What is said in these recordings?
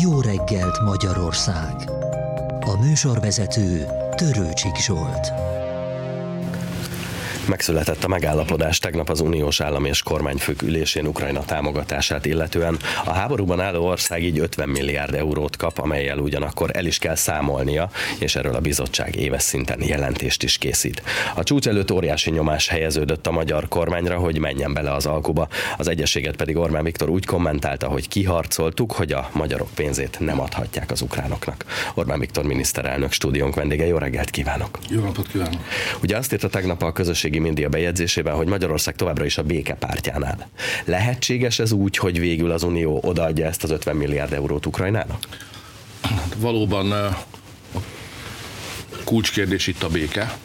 Jó reggelt Magyarország! A műsorvezető Törőcsik Zsolt. Megszületett a megállapodás tegnap az uniós állam és kormányfők ülésén Ukrajna támogatását illetően. A háborúban álló ország így 50 milliárd eurót kap, amelyel ugyanakkor el is kell számolnia, és erről a bizottság éves szinten jelentést is készít. A csúcs előtt óriási nyomás helyeződött a magyar kormányra, hogy menjen bele az alkuba. Az egyességet pedig Orbán Viktor úgy kommentálta, hogy kiharcoltuk, hogy a magyarok pénzét nem adhatják az ukránoknak. Orbán Viktor miniszterelnök stúdiónk vendége, jó reggelt kívánok! Jó napot kívánok! Ugye azt írta tegnap a közösségi média bejegyzésében, hogy Magyarország továbbra is a békepártjánál. Lehetséges ez úgy, hogy végül az Unió odaadja ezt az 50 milliárd eurót Ukrajnának? Valóban a kulcskérdés itt a béke.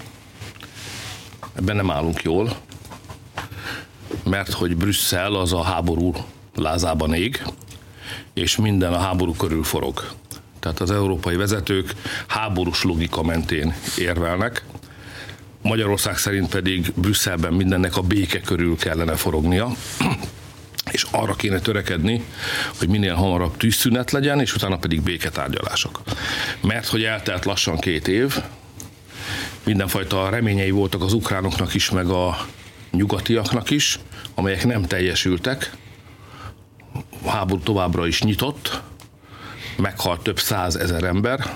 Ebben nem állunk jól, mert hogy Brüsszel az a háború lázában ég, és minden a háború körül forog. Tehát az európai vezetők háborús logika mentén érvelnek, Magyarország szerint pedig Brüsszelben mindennek a béke körül kellene forognia és arra kéne törekedni, hogy minél hamarabb tűzszünet legyen, és utána pedig béketárgyalások. Mert hogy eltelt lassan két év, mindenfajta reményei voltak az ukránoknak is, meg a nyugatiaknak is, amelyek nem teljesültek. A háború továbbra is nyitott, meghalt több százezer ember,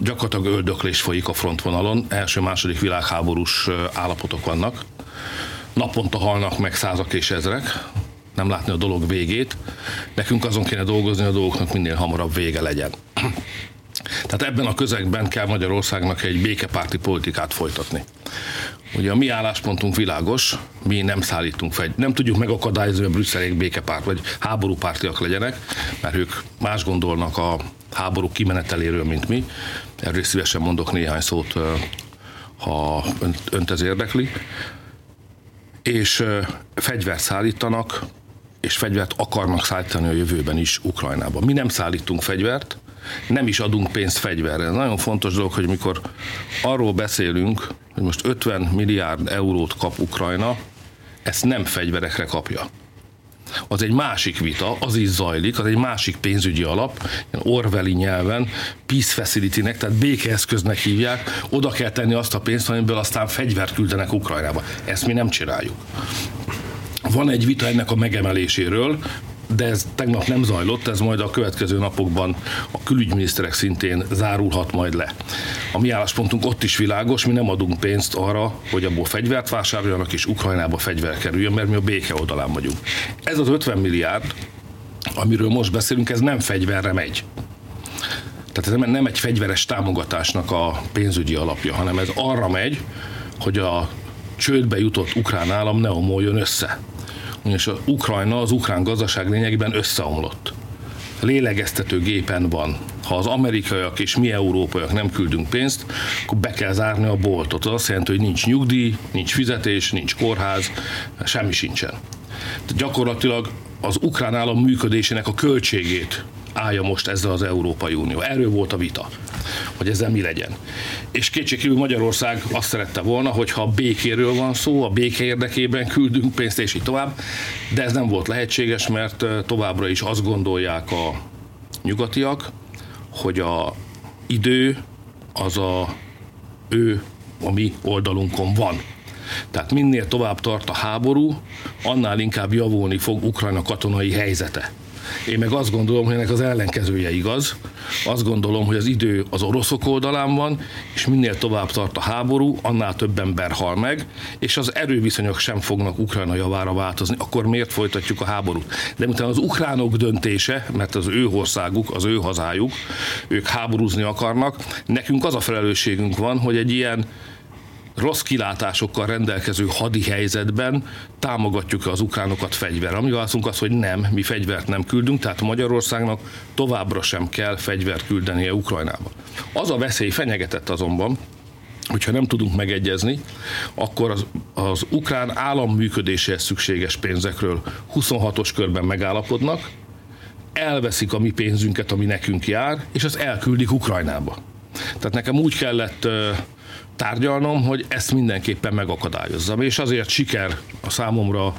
gyakorlatilag öldöklés folyik a frontvonalon, első-második világháborús állapotok vannak. Naponta halnak meg százak és ezrek, nem látni a dolog végét. Nekünk azon kéne dolgozni, a dolgoknak minél hamarabb vége legyen. Tehát ebben a közegben kell Magyarországnak egy békepárti politikát folytatni. Ugye a mi álláspontunk világos, mi nem szállítunk fel, nem tudjuk megakadályozni, hogy a brüsszelék békepárt vagy háborúpártiak legyenek, mert ők más gondolnak a háború kimeneteléről, mint mi. Erről szívesen mondok néhány szót, ha önt ez érdekli. És fegyvert szállítanak, és fegyvert akarnak szállítani a jövőben is Ukrajnába. Mi nem szállítunk fegyvert, nem is adunk pénzt fegyverre. Ez nagyon fontos dolog, hogy mikor arról beszélünk, hogy most 50 milliárd eurót kap Ukrajna, ezt nem fegyverekre kapja az egy másik vita, az is zajlik, az egy másik pénzügyi alap, Orwelli nyelven, peace facility-nek, tehát békeeszköznek hívják, oda kell tenni azt a pénzt, amiből aztán fegyvert küldenek Ukrajnába. Ezt mi nem csináljuk. Van egy vita ennek a megemeléséről, de ez tegnap nem zajlott, ez majd a következő napokban a külügyminiszterek szintén zárulhat majd le. A mi álláspontunk ott is világos, mi nem adunk pénzt arra, hogy abból fegyvert vásároljanak és Ukrajnába fegyver kerüljön, mert mi a béke oldalán vagyunk. Ez az 50 milliárd, amiről most beszélünk, ez nem fegyverre megy. Tehát ez nem egy fegyveres támogatásnak a pénzügyi alapja, hanem ez arra megy, hogy a csődbe jutott ukrán állam ne omoljon össze és az Ukrajna, az ukrán gazdaság lényegében összeomlott. Lélegeztető gépen van. Ha az amerikaiak és mi európaiak nem küldünk pénzt, akkor be kell zárni a boltot. Az azt jelenti, hogy nincs nyugdíj, nincs fizetés, nincs kórház, semmi sincsen. Tehát gyakorlatilag az ukrán állam működésének a költségét állja most ezzel az Európai Unió. Erről volt a vita, hogy ezzel mi legyen. És kétségkívül Magyarország azt szerette volna, hogyha a békéről van szó, a béke érdekében küldünk pénzt, és így tovább, de ez nem volt lehetséges, mert továbbra is azt gondolják a nyugatiak, hogy a idő az a ő, a mi oldalunkon van. Tehát minél tovább tart a háború, annál inkább javulni fog Ukrajna katonai helyzete. Én meg azt gondolom, hogy ennek az ellenkezője igaz. Azt gondolom, hogy az idő az oroszok oldalán van, és minél tovább tart a háború, annál több ember hal meg, és az erőviszonyok sem fognak Ukrajna javára változni. Akkor miért folytatjuk a háborút? De miután az ukránok döntése, mert az ő országuk, az ő hazájuk, ők háborúzni akarnak, nekünk az a felelősségünk van, hogy egy ilyen rossz kilátásokkal rendelkező hadi helyzetben támogatjuk az ukránokat fegyver. Ami válaszunk az, hogy nem, mi fegyvert nem küldünk, tehát Magyarországnak továbbra sem kell fegyvert küldenie Ukrajnába. Az a veszély fenyegetett azonban, hogyha nem tudunk megegyezni, akkor az, az ukrán állam működéséhez szükséges pénzekről 26-os körben megállapodnak, elveszik a mi pénzünket, ami nekünk jár, és azt elküldik Ukrajnába. Tehát nekem úgy kellett tárgyalnom, hogy ezt mindenképpen megakadályozzam. És azért siker a számomra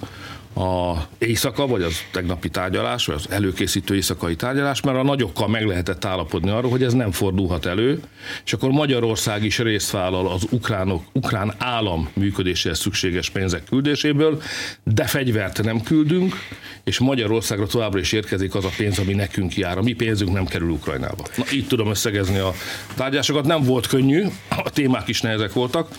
a éjszaka, vagy az tegnapi tárgyalás, vagy az előkészítő éjszakai tárgyalás, mert a nagyokkal meg lehetett állapodni arról, hogy ez nem fordulhat elő, és akkor Magyarország is részt vállal az ukránok, ukrán állam működéséhez szükséges pénzek küldéséből, de fegyvert nem küldünk, és Magyarországra továbbra is érkezik az a pénz, ami nekünk jár. A mi pénzünk nem kerül Ukrajnába. Na, így tudom összegezni a tárgyásokat. Nem volt könnyű, a témák is nehezek voltak,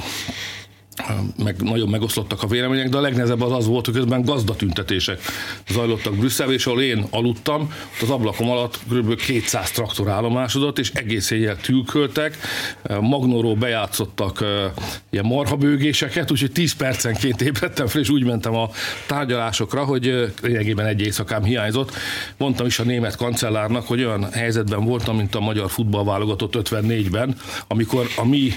meg nagyon megoszlottak a vélemények, de a legnehezebb az az volt, hogy közben gazdatüntetések zajlottak Brüsszelben, és ahol én aludtam, ott az ablakom alatt kb. 200 traktor állomásodott, és egész éjjel tülköltek, magnóról bejátszottak ilyen marhabőgéseket, úgyhogy 10 percenként ébredtem fel, és úgy mentem a tárgyalásokra, hogy lényegében egy éjszakám hiányzott. Mondtam is a német kancellárnak, hogy olyan helyzetben voltam, mint a magyar futballválogatott 54-ben, amikor a mi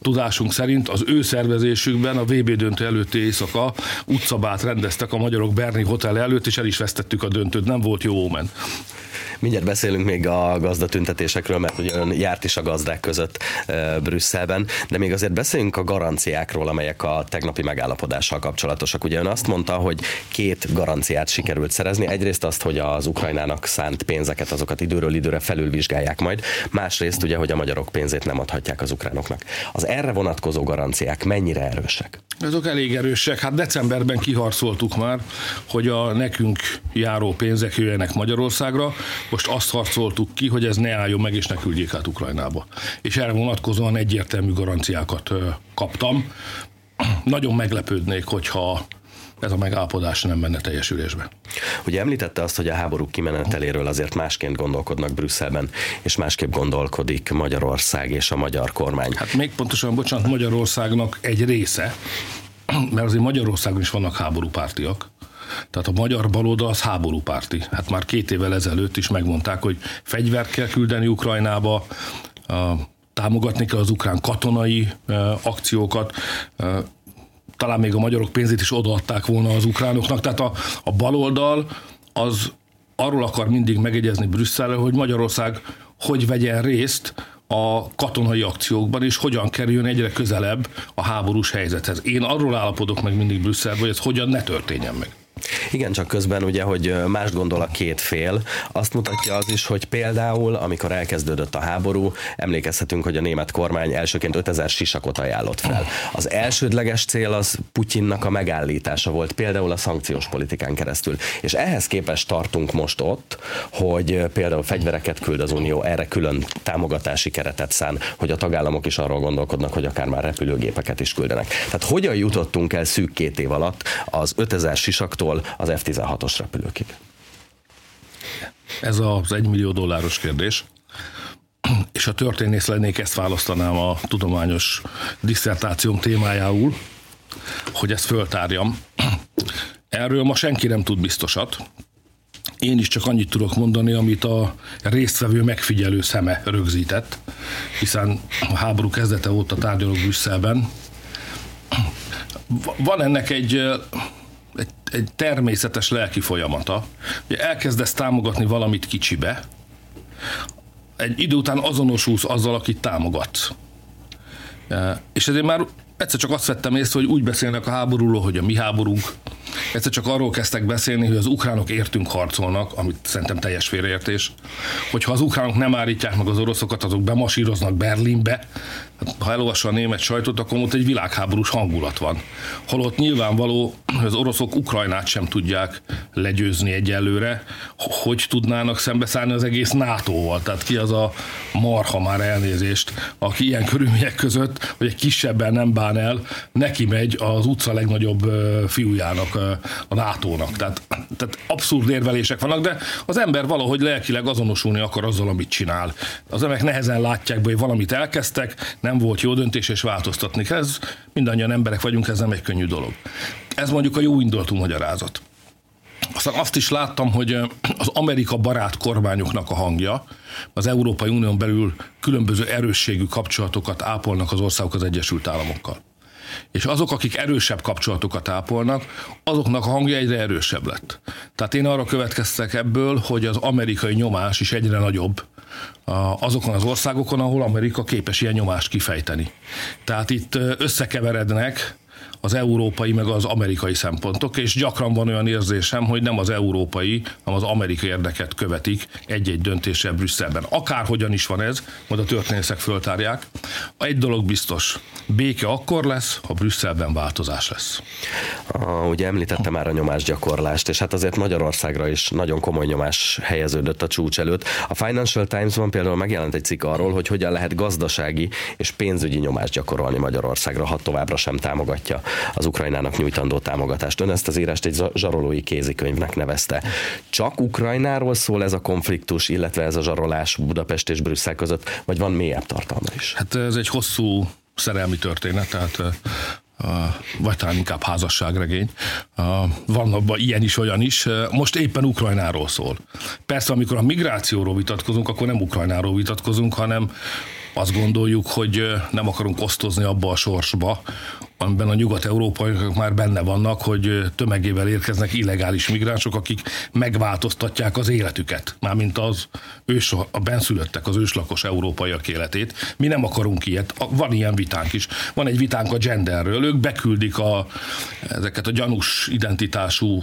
tudásunk szerint az ő szervezésükben a VB döntő előtti éjszaka utcabát rendeztek a magyarok Berni Hotel előtt, és el is vesztettük a döntőt, nem volt jó ómen. Mindjárt beszélünk még a gazdatüntetésekről, mert ugye ön járt is a gazdák között Brüsszelben, de még azért beszéljünk a garanciákról, amelyek a tegnapi megállapodással kapcsolatosak. Ugye ön azt mondta, hogy két garanciát sikerült szerezni. Egyrészt azt, hogy az Ukrajnának szánt pénzeket, azokat időről időre felülvizsgálják majd. Másrészt ugye, hogy a magyarok pénzét nem adhatják az ukránoknak. Az erre vonatkozó garanciák mennyire erősek? Azok elég erősek. Hát decemberben kiharcoltuk már, hogy a nekünk járó pénzek jöjjenek Magyarországra. Most azt harcoltuk ki, hogy ez ne álljon meg, és ne küldjék át Ukrajnába. És erre vonatkozóan egyértelmű garanciákat kaptam. Nagyon meglepődnék, hogyha ez a megállapodás nem menne teljesülésbe. Ugye említette azt, hogy a háború kimeneteléről azért másként gondolkodnak Brüsszelben, és másképp gondolkodik Magyarország és a magyar kormány. Hát még pontosan, bocsánat, Magyarországnak egy része, mert azért Magyarországon is vannak háborúpártiak, tehát a magyar baloldal az háborúpárti. Hát már két évvel ezelőtt is megmondták, hogy fegyvert kell küldeni Ukrajnába, támogatni kell az ukrán katonai akciókat, talán még a magyarok pénzét is odaadták volna az ukránoknak. Tehát a, a baloldal az arról akar mindig megegyezni Brüsszelre, hogy Magyarország hogy vegyen részt a katonai akciókban, és hogyan kerüljön egyre közelebb a háborús helyzethez. Én arról állapodok meg mindig Brüsszelben, hogy ez hogyan ne történjen meg. Igen, csak közben ugye, hogy más gondol a két fél. Azt mutatja az is, hogy például, amikor elkezdődött a háború, emlékezhetünk, hogy a német kormány elsőként 5000 sisakot ajánlott fel. Az elsődleges cél az Putyinnak a megállítása volt, például a szankciós politikán keresztül. És ehhez képest tartunk most ott, hogy például fegyvereket küld az Unió, erre külön támogatási keretet szán, hogy a tagállamok is arról gondolkodnak, hogy akár már repülőgépeket is küldenek. Tehát hogyan jutottunk el szűk két év alatt az 5000 sisaktól F-16-tól az F-16-os repülőkig? Ez az egymillió dolláros kérdés. És a történész lennék, ezt választanám a tudományos diszertációm témájául, hogy ezt föltárjam. Erről ma senki nem tud biztosat. Én is csak annyit tudok mondani, amit a résztvevő megfigyelő szeme rögzített, hiszen a háború kezdete óta tárgyalok Brüsszelben. Van ennek egy egy, természetes lelki folyamata. hogy elkezdesz támogatni valamit kicsibe, egy idő után azonosulsz azzal, akit támogatsz. És ezért már egyszer csak azt vettem észre, hogy úgy beszélnek a háborúról, hogy a mi háborunk. Egyszer csak arról kezdtek beszélni, hogy az ukránok értünk harcolnak, amit szerintem teljes félreértés. Hogyha az ukránok nem állítják meg az oroszokat, azok bemasíroznak Berlinbe, ha elolvassa a német sajtot, akkor ott egy világháborús hangulat van. Holott nyilvánvaló, hogy az oroszok Ukrajnát sem tudják legyőzni egyelőre, hogy tudnának szembeszállni az egész NATO-val. Tehát ki az a marha már elnézést, aki ilyen körülmények között, hogy egy kisebben nem bán el, neki megy az utca legnagyobb fiújának, a NATO-nak. Tehát, tehát abszurd érvelések vannak, de az ember valahogy lelkileg azonosulni akar azzal, amit csinál. Az emberek nehezen látják be, hogy valamit elkezdtek, nem volt jó döntés, és változtatni kell. Ez mindannyian emberek vagyunk, ez nem egy könnyű dolog. Ez mondjuk a jó indulatú magyarázat. Aztán azt is láttam, hogy az Amerika barát kormányoknak a hangja, az Európai Unión belül különböző erősségű kapcsolatokat ápolnak az országok az Egyesült Államokkal. És azok, akik erősebb kapcsolatokat ápolnak, azoknak a hangja egyre erősebb lett. Tehát én arra következtek ebből, hogy az amerikai nyomás is egyre nagyobb azokon az országokon, ahol Amerika képes ilyen nyomást kifejteni. Tehát itt összekeverednek az európai meg az amerikai szempontok, és gyakran van olyan érzésem, hogy nem az európai, hanem az amerikai érdeket követik egy-egy döntéssel Brüsszelben. Akárhogyan is van ez, majd a történészek föltárják. Egy dolog biztos, béke akkor lesz, ha Brüsszelben változás lesz. Ah, ugye említette már a nyomásgyakorlást, és hát azért Magyarországra is nagyon komoly nyomás helyeződött a csúcs előtt. A Financial Times-ban például megjelent egy cikk arról, hogy hogyan lehet gazdasági és pénzügyi nyomást gyakorolni Magyarországra, ha továbbra sem támogatja az Ukrajnának nyújtandó támogatást. Ön ezt az írást egy zsarolói kézikönyvnek nevezte. Csak Ukrajnáról szól ez a konfliktus, illetve ez a zsarolás Budapest és Brüsszel között, vagy van mélyebb tartalma is? Hát ez egy hosszú szerelmi történet, tehát vagy talán inkább házasságregény. Van abban ilyen is, olyan is. Most éppen Ukrajnáról szól. Persze, amikor a migrációról vitatkozunk, akkor nem Ukrajnáról vitatkozunk, hanem azt gondoljuk, hogy nem akarunk osztozni abba a sorsba, amiben a nyugat-európaiak már benne vannak, hogy tömegével érkeznek illegális migránsok, akik megváltoztatják az életüket, mármint az ős, a benszülöttek, az őslakos európaiak életét. Mi nem akarunk ilyet, van ilyen vitánk is. Van egy vitánk a genderről, ők beküldik a, ezeket a gyanús identitású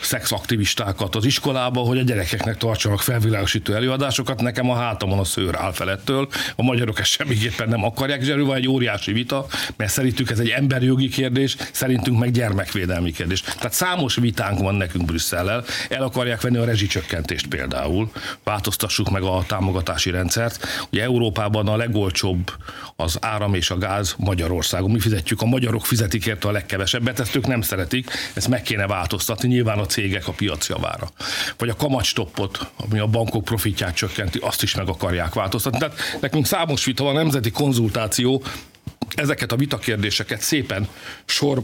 szexaktivistákat az iskolába, hogy a gyerekeknek tartsanak felvilágosító előadásokat. Nekem a hátamon a szőr áll felettől. A magyarok ezt semmiképpen nem akarják, és erről van egy óriási vita, mert szerintük ez egy emberjogi kérdés, szerintünk meg gyermekvédelmi kérdés. Tehát számos vitánk van nekünk Brüsszellel. El akarják venni a rezsicsökkentést például. Változtassuk meg a támogatási rendszert. Ugye Európában a legolcsóbb az áram és a gáz Magyarországon. Mi fizetjük, a magyarok fizetik érte a legkevesebbet, ezt ők nem szeretik, ezt meg kéne változtatni. Nyilván a cégek a piac javára. Vagy a kamatstoppot, ami a bankok profitját csökkenti, azt is meg akarják változtatni. Tehát nekünk számos vita van, nemzeti konzultáció, ezeket a vitakérdéseket szépen sor,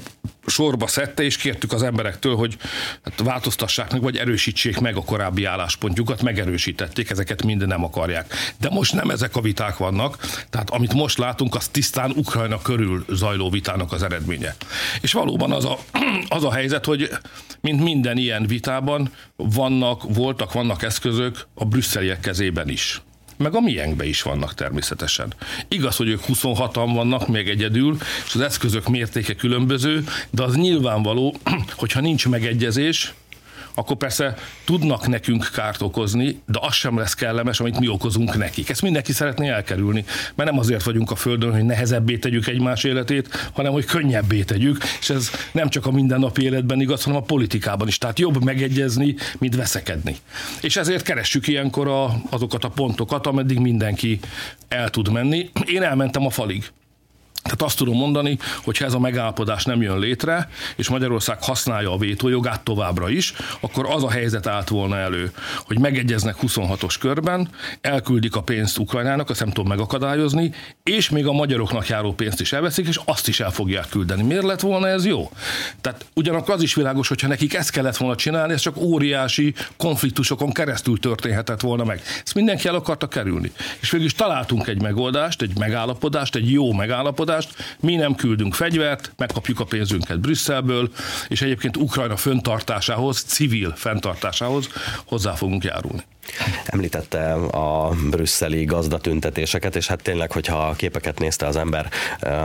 sorba szedte, és kértük az emberektől, hogy hát változtassák meg, vagy erősítsék meg a korábbi álláspontjukat, megerősítették, ezeket mind nem akarják. De most nem ezek a viták vannak, tehát amit most látunk, az tisztán Ukrajna körül zajló vitának az eredménye. És valóban az a, az a helyzet, hogy mint minden ilyen vitában vannak, voltak, vannak eszközök a brüsszeliek kezében is meg a miénkbe is vannak természetesen. Igaz, hogy ők 26-an vannak még egyedül, és az eszközök mértéke különböző, de az nyilvánvaló, hogyha nincs megegyezés, akkor persze tudnak nekünk kárt okozni, de az sem lesz kellemes, amit mi okozunk nekik. Ezt mindenki szeretné elkerülni, mert nem azért vagyunk a Földön, hogy nehezebbé tegyük egymás életét, hanem hogy könnyebbé tegyük, és ez nem csak a mindennapi életben igaz, hanem a politikában is. Tehát jobb megegyezni, mint veszekedni. És ezért keressük ilyenkor a, azokat a pontokat, ameddig mindenki el tud menni. Én elmentem a falig. Tehát azt tudom mondani, hogy ha ez a megállapodás nem jön létre, és Magyarország használja a vétójogát továbbra is, akkor az a helyzet állt volna elő, hogy megegyeznek 26-os körben, elküldik a pénzt Ukrajnának, azt nem tudom megakadályozni, és még a magyaroknak járó pénzt is elveszik, és azt is el fogják küldeni. Miért lett volna ez jó? Tehát ugyanakkor az is világos, hogyha nekik ezt kellett volna csinálni, ez csak óriási konfliktusokon keresztül történhetett volna meg. Ezt mindenki el akarta kerülni. És végül is találtunk egy megoldást, egy megállapodást, egy jó megállapodást, megállapodást, mi nem küldünk fegyvert, megkapjuk a pénzünket Brüsszelből, és egyébként Ukrajna föntartásához, civil fenntartásához hozzá fogunk járulni. Említette a brüsszeli gazdatüntetéseket, és hát tényleg, hogyha a képeket nézte az ember,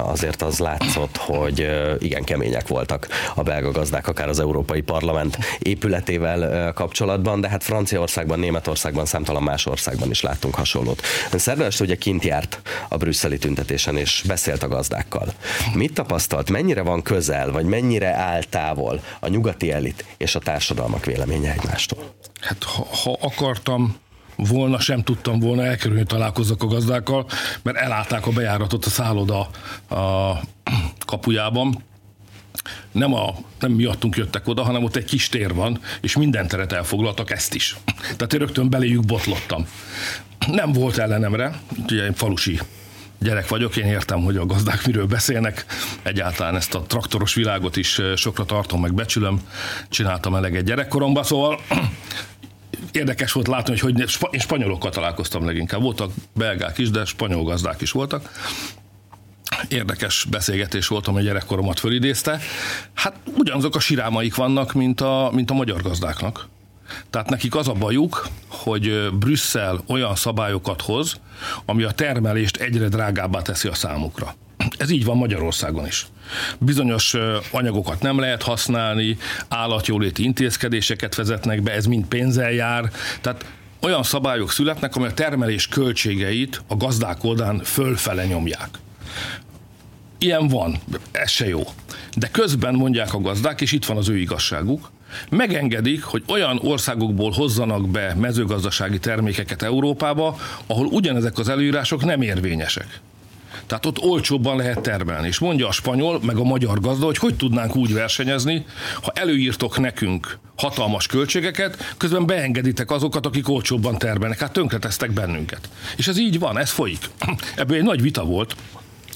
azért az látszott, hogy igen kemények voltak a belga gazdák, akár az Európai Parlament épületével kapcsolatban, de hát Franciaországban, Németországban, számtalan más országban is láttunk hasonlót. Ön szerda ugye kint járt a brüsszeli tüntetésen, és beszélt a gazdákkal. Mit tapasztalt, mennyire van közel, vagy mennyire áll távol a nyugati elit és a társadalmak véleménye egymástól? Hát ha, ha akartam volna, sem tudtam volna elkerülni, hogy a gazdákkal, mert elállták a bejáratot a szálloda a kapujában. Nem, a, nem miattunk jöttek oda, hanem ott egy kis tér van, és minden teret elfoglaltak, ezt is. Tehát én rögtön beléjük botlottam. Nem volt ellenemre, ugye én falusi gyerek vagyok, én értem, hogy a gazdák miről beszélnek. Egyáltalán ezt a traktoros világot is sokra tartom, meg becsülöm. Csináltam eleget gyerekkoromban, szóval érdekes volt látni, hogy, hogy én spanyolokkal találkoztam leginkább. Voltak belgák is, de spanyol gazdák is voltak. Érdekes beszélgetés volt, ami gyerekkoromat fölidézte. Hát ugyanazok a sirámaik vannak, mint a, mint a magyar gazdáknak. Tehát nekik az a bajuk, hogy Brüsszel olyan szabályokat hoz, ami a termelést egyre drágábbá teszi a számukra. Ez így van Magyarországon is. Bizonyos anyagokat nem lehet használni, állatjóléti intézkedéseket vezetnek be, ez mind pénzzel jár. Tehát olyan szabályok születnek, amely a termelés költségeit a gazdák oldán fölfele nyomják. Ilyen van, ez se jó. De közben mondják a gazdák, és itt van az ő igazságuk, megengedik, hogy olyan országokból hozzanak be mezőgazdasági termékeket Európába, ahol ugyanezek az előírások nem érvényesek. Tehát ott olcsóbban lehet termelni. És mondja a spanyol, meg a magyar gazda, hogy hogy tudnánk úgy versenyezni, ha előírtok nekünk hatalmas költségeket, közben beengeditek azokat, akik olcsóbban termelnek. Hát tönkretesztek bennünket. És ez így van, ez folyik. Ebből egy nagy vita volt,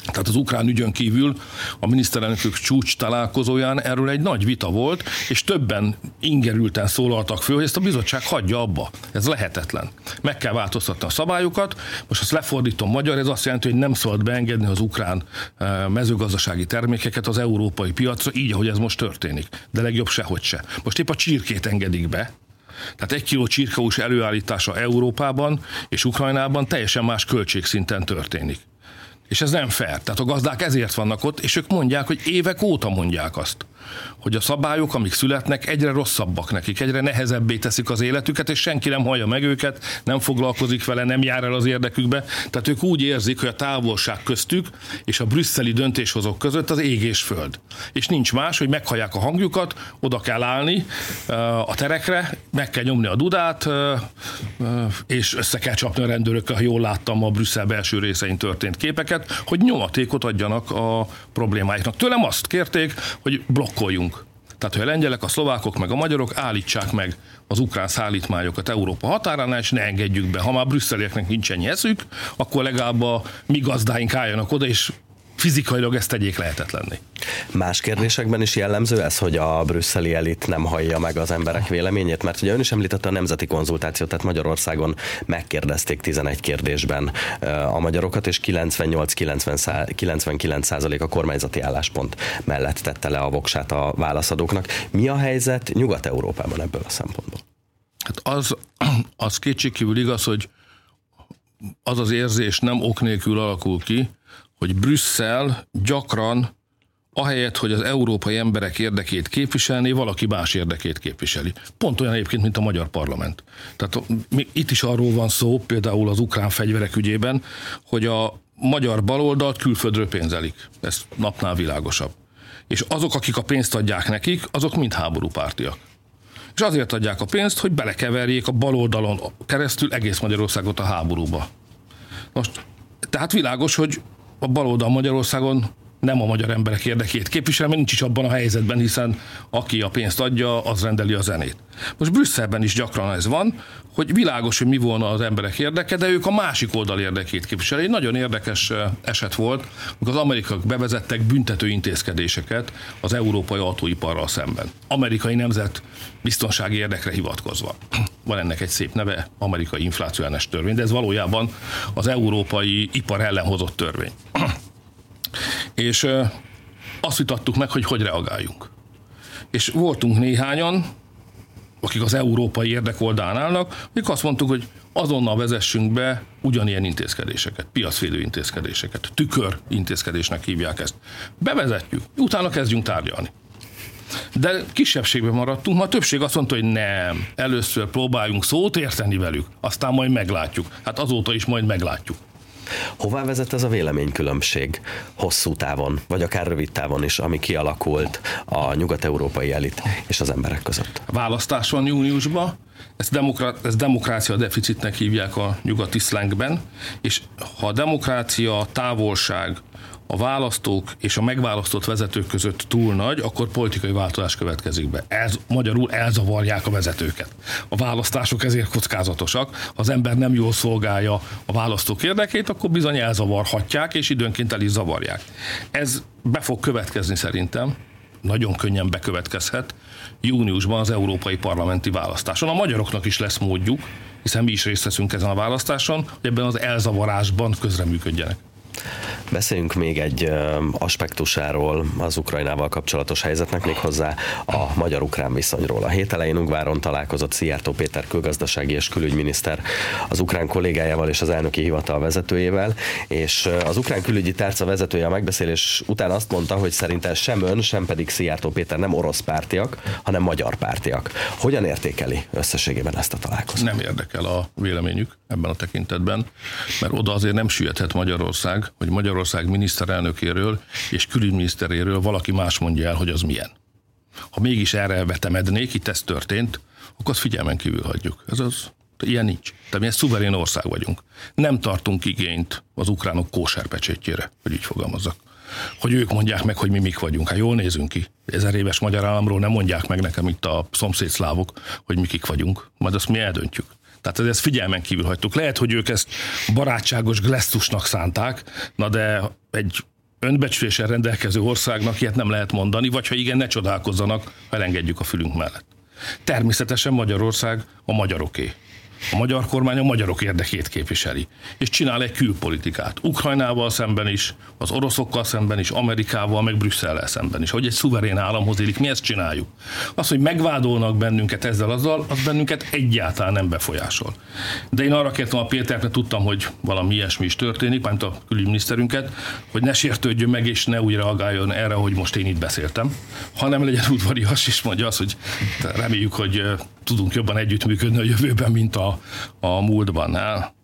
tehát az ukrán ügyön kívül a miniszterelnökök csúcs találkozóján erről egy nagy vita volt, és többen ingerülten szólaltak föl, hogy ezt a bizottság hagyja abba. Ez lehetetlen. Meg kell változtatni a szabályokat. Most azt lefordítom magyar, ez azt jelenti, hogy nem szabad beengedni az ukrán eh, mezőgazdasági termékeket az európai piacra, így, ahogy ez most történik. De legjobb sehogy se. Most épp a csirkét engedik be, tehát egy kiló csirkahús előállítása Európában és Ukrajnában teljesen más költségszinten történik. És ez nem fair. Tehát a gazdák ezért vannak ott, és ők mondják, hogy évek óta mondják azt, hogy a szabályok, amik születnek, egyre rosszabbak nekik, egyre nehezebbé teszik az életüket, és senki nem hallja meg őket, nem foglalkozik vele, nem jár el az érdekükbe. Tehát ők úgy érzik, hogy a távolság köztük és a brüsszeli döntéshozók között az ég és föld. És nincs más, hogy meghallják a hangjukat, oda kell állni a terekre, meg kell nyomni a dudát, és össze kell csapni a rendőrökkel, ha jól láttam a Brüsszel belső részein történt képeket, hogy nyomatékot adjanak a problémáiknak. Tőlem azt kérték, hogy blokkoljunk. Tehát, hogy a lengyelek, a szlovákok, meg a magyarok állítsák meg az ukrán szállítmányokat Európa határánál, és ne engedjük be. Ha már brüsszelieknek nincsen eszük, akkor legalább a mi gazdáink álljanak oda, és fizikailag ezt tegyék lehetetlenni. Más kérdésekben is jellemző ez, hogy a brüsszeli elit nem hallja meg az emberek véleményét, mert ugye ön is említette a nemzeti konzultációt, tehát Magyarországon megkérdezték 11 kérdésben a magyarokat, és 98-99 százalék a kormányzati álláspont mellett tette le a voksát a válaszadóknak. Mi a helyzet Nyugat-Európában ebből a szempontból? Hát az, az kétségkívül igaz, hogy az az érzés nem ok nélkül alakul ki, hogy Brüsszel gyakran ahelyett, hogy az európai emberek érdekét képviselni, valaki más érdekét képviseli. Pont olyan egyébként, mint a magyar parlament. Tehát itt is arról van szó, például az ukrán fegyverek ügyében, hogy a magyar baloldalt külföldről pénzelik. Ez napnál világosabb. És azok, akik a pénzt adják nekik, azok mind háborúpártiak. És azért adják a pénzt, hogy belekeverjék a baloldalon keresztül egész Magyarországot a háborúba. Most, tehát világos, hogy a baloldal Magyarországon nem a magyar emberek érdekét képvisel, mert nincs is abban a helyzetben, hiszen aki a pénzt adja, az rendeli a zenét. Most Brüsszelben is gyakran ez van, hogy világos, hogy mi volna az emberek érdeke, de ők a másik oldal érdekét képviselik. Egy nagyon érdekes eset volt, amikor az amerikaiak bevezettek büntető intézkedéseket az európai autóiparral szemben. Amerikai nemzet biztonsági érdekre hivatkozva. Van ennek egy szép neve, amerikai inflációs törvény, de ez valójában az európai ipar ellen hozott törvény. És azt vitattuk meg, hogy hogy reagáljunk. És voltunk néhányan, akik az európai érdek oldalán állnak, akik azt mondtuk, hogy azonnal vezessünk be ugyanilyen intézkedéseket, piacvédő intézkedéseket, tükör intézkedésnek hívják ezt. Bevezetjük, utána kezdjünk tárgyalni. De kisebbségben maradtunk, ma a többség azt mondta, hogy nem, először próbáljunk szót érteni velük, aztán majd meglátjuk. Hát azóta is majd meglátjuk. Hová vezet ez a véleménykülönbség hosszú távon, vagy akár rövid távon is, ami kialakult a nyugat-európai elit és az emberek között? Választás van júniusban, ezt, demokra- ezt demokrácia deficitnek hívják a nyugati szlengben, és ha a demokrácia, távolság, a választók és a megválasztott vezetők között túl nagy, akkor politikai változás következik be. Ez magyarul elzavarják a vezetőket. A választások ezért kockázatosak. Ha az ember nem jól szolgálja a választók érdekét, akkor bizony elzavarhatják, és időnként el is zavarják. Ez be fog következni szerintem, nagyon könnyen bekövetkezhet júniusban az európai parlamenti választáson. A magyaroknak is lesz módjuk, hiszen mi is részt veszünk ezen a választáson, hogy ebben az elzavarásban közreműködjenek. Beszéljünk még egy aspektusáról az Ukrajnával kapcsolatos helyzetnek, méghozzá a magyar-ukrán viszonyról. A hét elején Ungváron találkozott Szijjártó Péter külgazdasági és külügyminiszter az ukrán kollégájával és az elnöki hivatal vezetőjével, és az ukrán külügyi tárca vezetője a megbeszélés után azt mondta, hogy szerinte sem ön, sem pedig Szijjártó Péter nem orosz pártiak, hanem magyar pártiak. Hogyan értékeli összességében ezt a találkozót? Nem érdekel a véleményük ebben a tekintetben, mert oda azért nem süllyedhet Magyarország, hogy Magyarország miniszterelnökéről és külügyminiszteréről valaki más mondja el, hogy az milyen. Ha mégis erre vetemednék, itt ez történt, akkor azt figyelmen kívül hagyjuk. Ez az, ilyen nincs. Tehát mi egy szuverén ország vagyunk. Nem tartunk igényt az ukránok kóserpecsétjére, hogy így fogalmazzak. Hogy ők mondják meg, hogy mi mik vagyunk. Hát jól nézünk ki. Ezer éves magyar államról nem mondják meg nekem itt a szomszédszlávok, hogy mi kik vagyunk. Majd azt mi eldöntjük. Tehát ezt figyelmen kívül hagytuk. Lehet, hogy ők ezt barátságos glesztusnak szánták, na de egy önbecsüléssel rendelkező országnak ilyet nem lehet mondani, vagy ha igen, ne csodálkozzanak, ha elengedjük a fülünk mellett. Természetesen Magyarország a magyaroké. A magyar kormány a magyarok érdekét képviseli, és csinál egy külpolitikát. Ukrajnával szemben is, az oroszokkal szemben is, Amerikával, meg Brüsszellel szemben is. Hogy egy szuverén államhoz élik, mi ezt csináljuk. Az, hogy megvádolnak bennünket ezzel azzal, az bennünket egyáltalán nem befolyásol. De én arra kértem a Pétert, mert tudtam, hogy valami ilyesmi is történik, mint a külügyminiszterünket, hogy ne sértődjön meg, és ne úgy reagáljon erre, hogy most én itt beszéltem, hanem legyen udvarias, és mondja azt, hogy reméljük, hogy tudunk jobban együttműködni a jövőben, mint a, a múltban.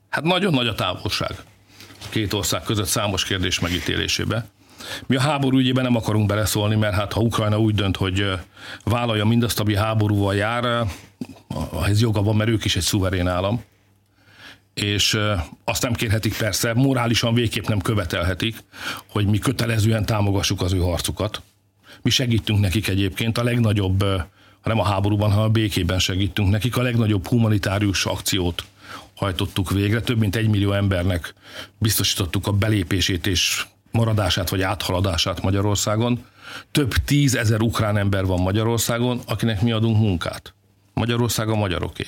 Hát nagyon nagy a távolság két ország között számos kérdés megítélésébe. Mi a háború ügyében nem akarunk beleszólni, mert hát ha Ukrajna úgy dönt, hogy vállalja mindazt, ami háborúval jár, ez joga van, mert ők is egy szuverén állam, és azt nem kérhetik persze, morálisan végképp nem követelhetik, hogy mi kötelezően támogassuk az ő harcukat. Mi segítünk nekik egyébként, a legnagyobb hanem a háborúban, hanem a békében segítünk nekik. A legnagyobb humanitárius akciót hajtottuk végre, több mint egy millió embernek biztosítottuk a belépését és maradását vagy áthaladását Magyarországon. Több tízezer ukrán ember van Magyarországon, akinek mi adunk munkát. Magyarország a magyaroké.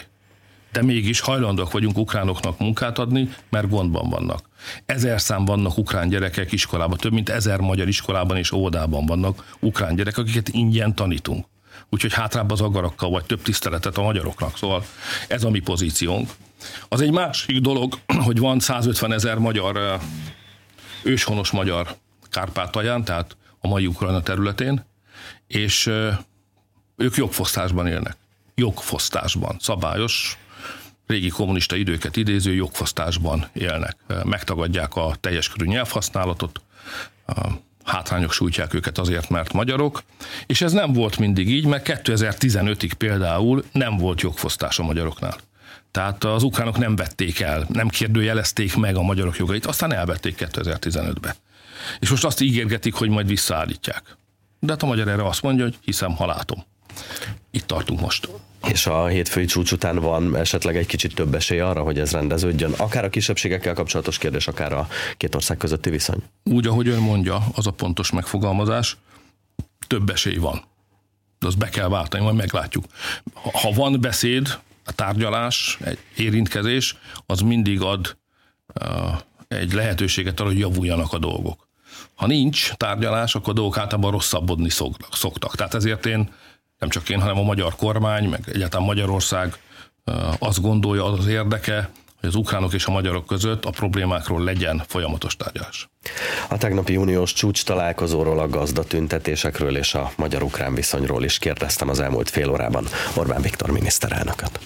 De mégis hajlandók vagyunk ukránoknak munkát adni, mert gondban vannak. Ezer szám vannak ukrán gyerekek iskolában, több mint ezer magyar iskolában és óvodában vannak ukrán gyerekek, akiket ingyen tanítunk úgyhogy hátrább az agarakkal, vagy több tiszteletet a magyaroknak. Szóval ez a mi pozíciónk. Az egy másik dolog, hogy van 150 ezer magyar, őshonos magyar Kárpátalján, tehát a mai Ukrajna területén, és ők jogfosztásban élnek. Jogfosztásban, szabályos, régi kommunista időket idéző jogfosztásban élnek. Megtagadják a teljes körű nyelvhasználatot, hátrányok sújtják őket azért, mert magyarok, és ez nem volt mindig így, mert 2015-ig például nem volt jogfosztás a magyaroknál. Tehát az ukránok nem vették el, nem kérdőjelezték meg a magyarok jogait, aztán elvették 2015-be. És most azt ígérgetik, hogy majd visszaállítják. De hát a magyar erre azt mondja, hogy hiszem, ha látom. Itt tartunk most. És a hétfői csúcs után van esetleg egy kicsit több esély arra, hogy ez rendeződjön, akár a kisebbségekkel kapcsolatos kérdés, akár a két ország közötti viszony? Úgy, ahogy ön mondja, az a pontos megfogalmazás, több esély van. De azt be kell váltani, majd meglátjuk. Ha van beszéd, a tárgyalás, egy érintkezés, az mindig ad egy lehetőséget arra, hogy javuljanak a dolgok. Ha nincs tárgyalás, akkor a dolgok általában rosszabbodni szoktak. Tehát ezért én nem csak én, hanem a magyar kormány, meg egyáltalán Magyarország azt gondolja, az az érdeke, hogy az ukránok és a magyarok között a problémákról legyen folyamatos tárgyalás. A tegnapi uniós csúcs találkozóról, a gazdatüntetésekről és a magyar-ukrán viszonyról is kérdeztem az elmúlt fél órában Orbán Viktor miniszterelnököt.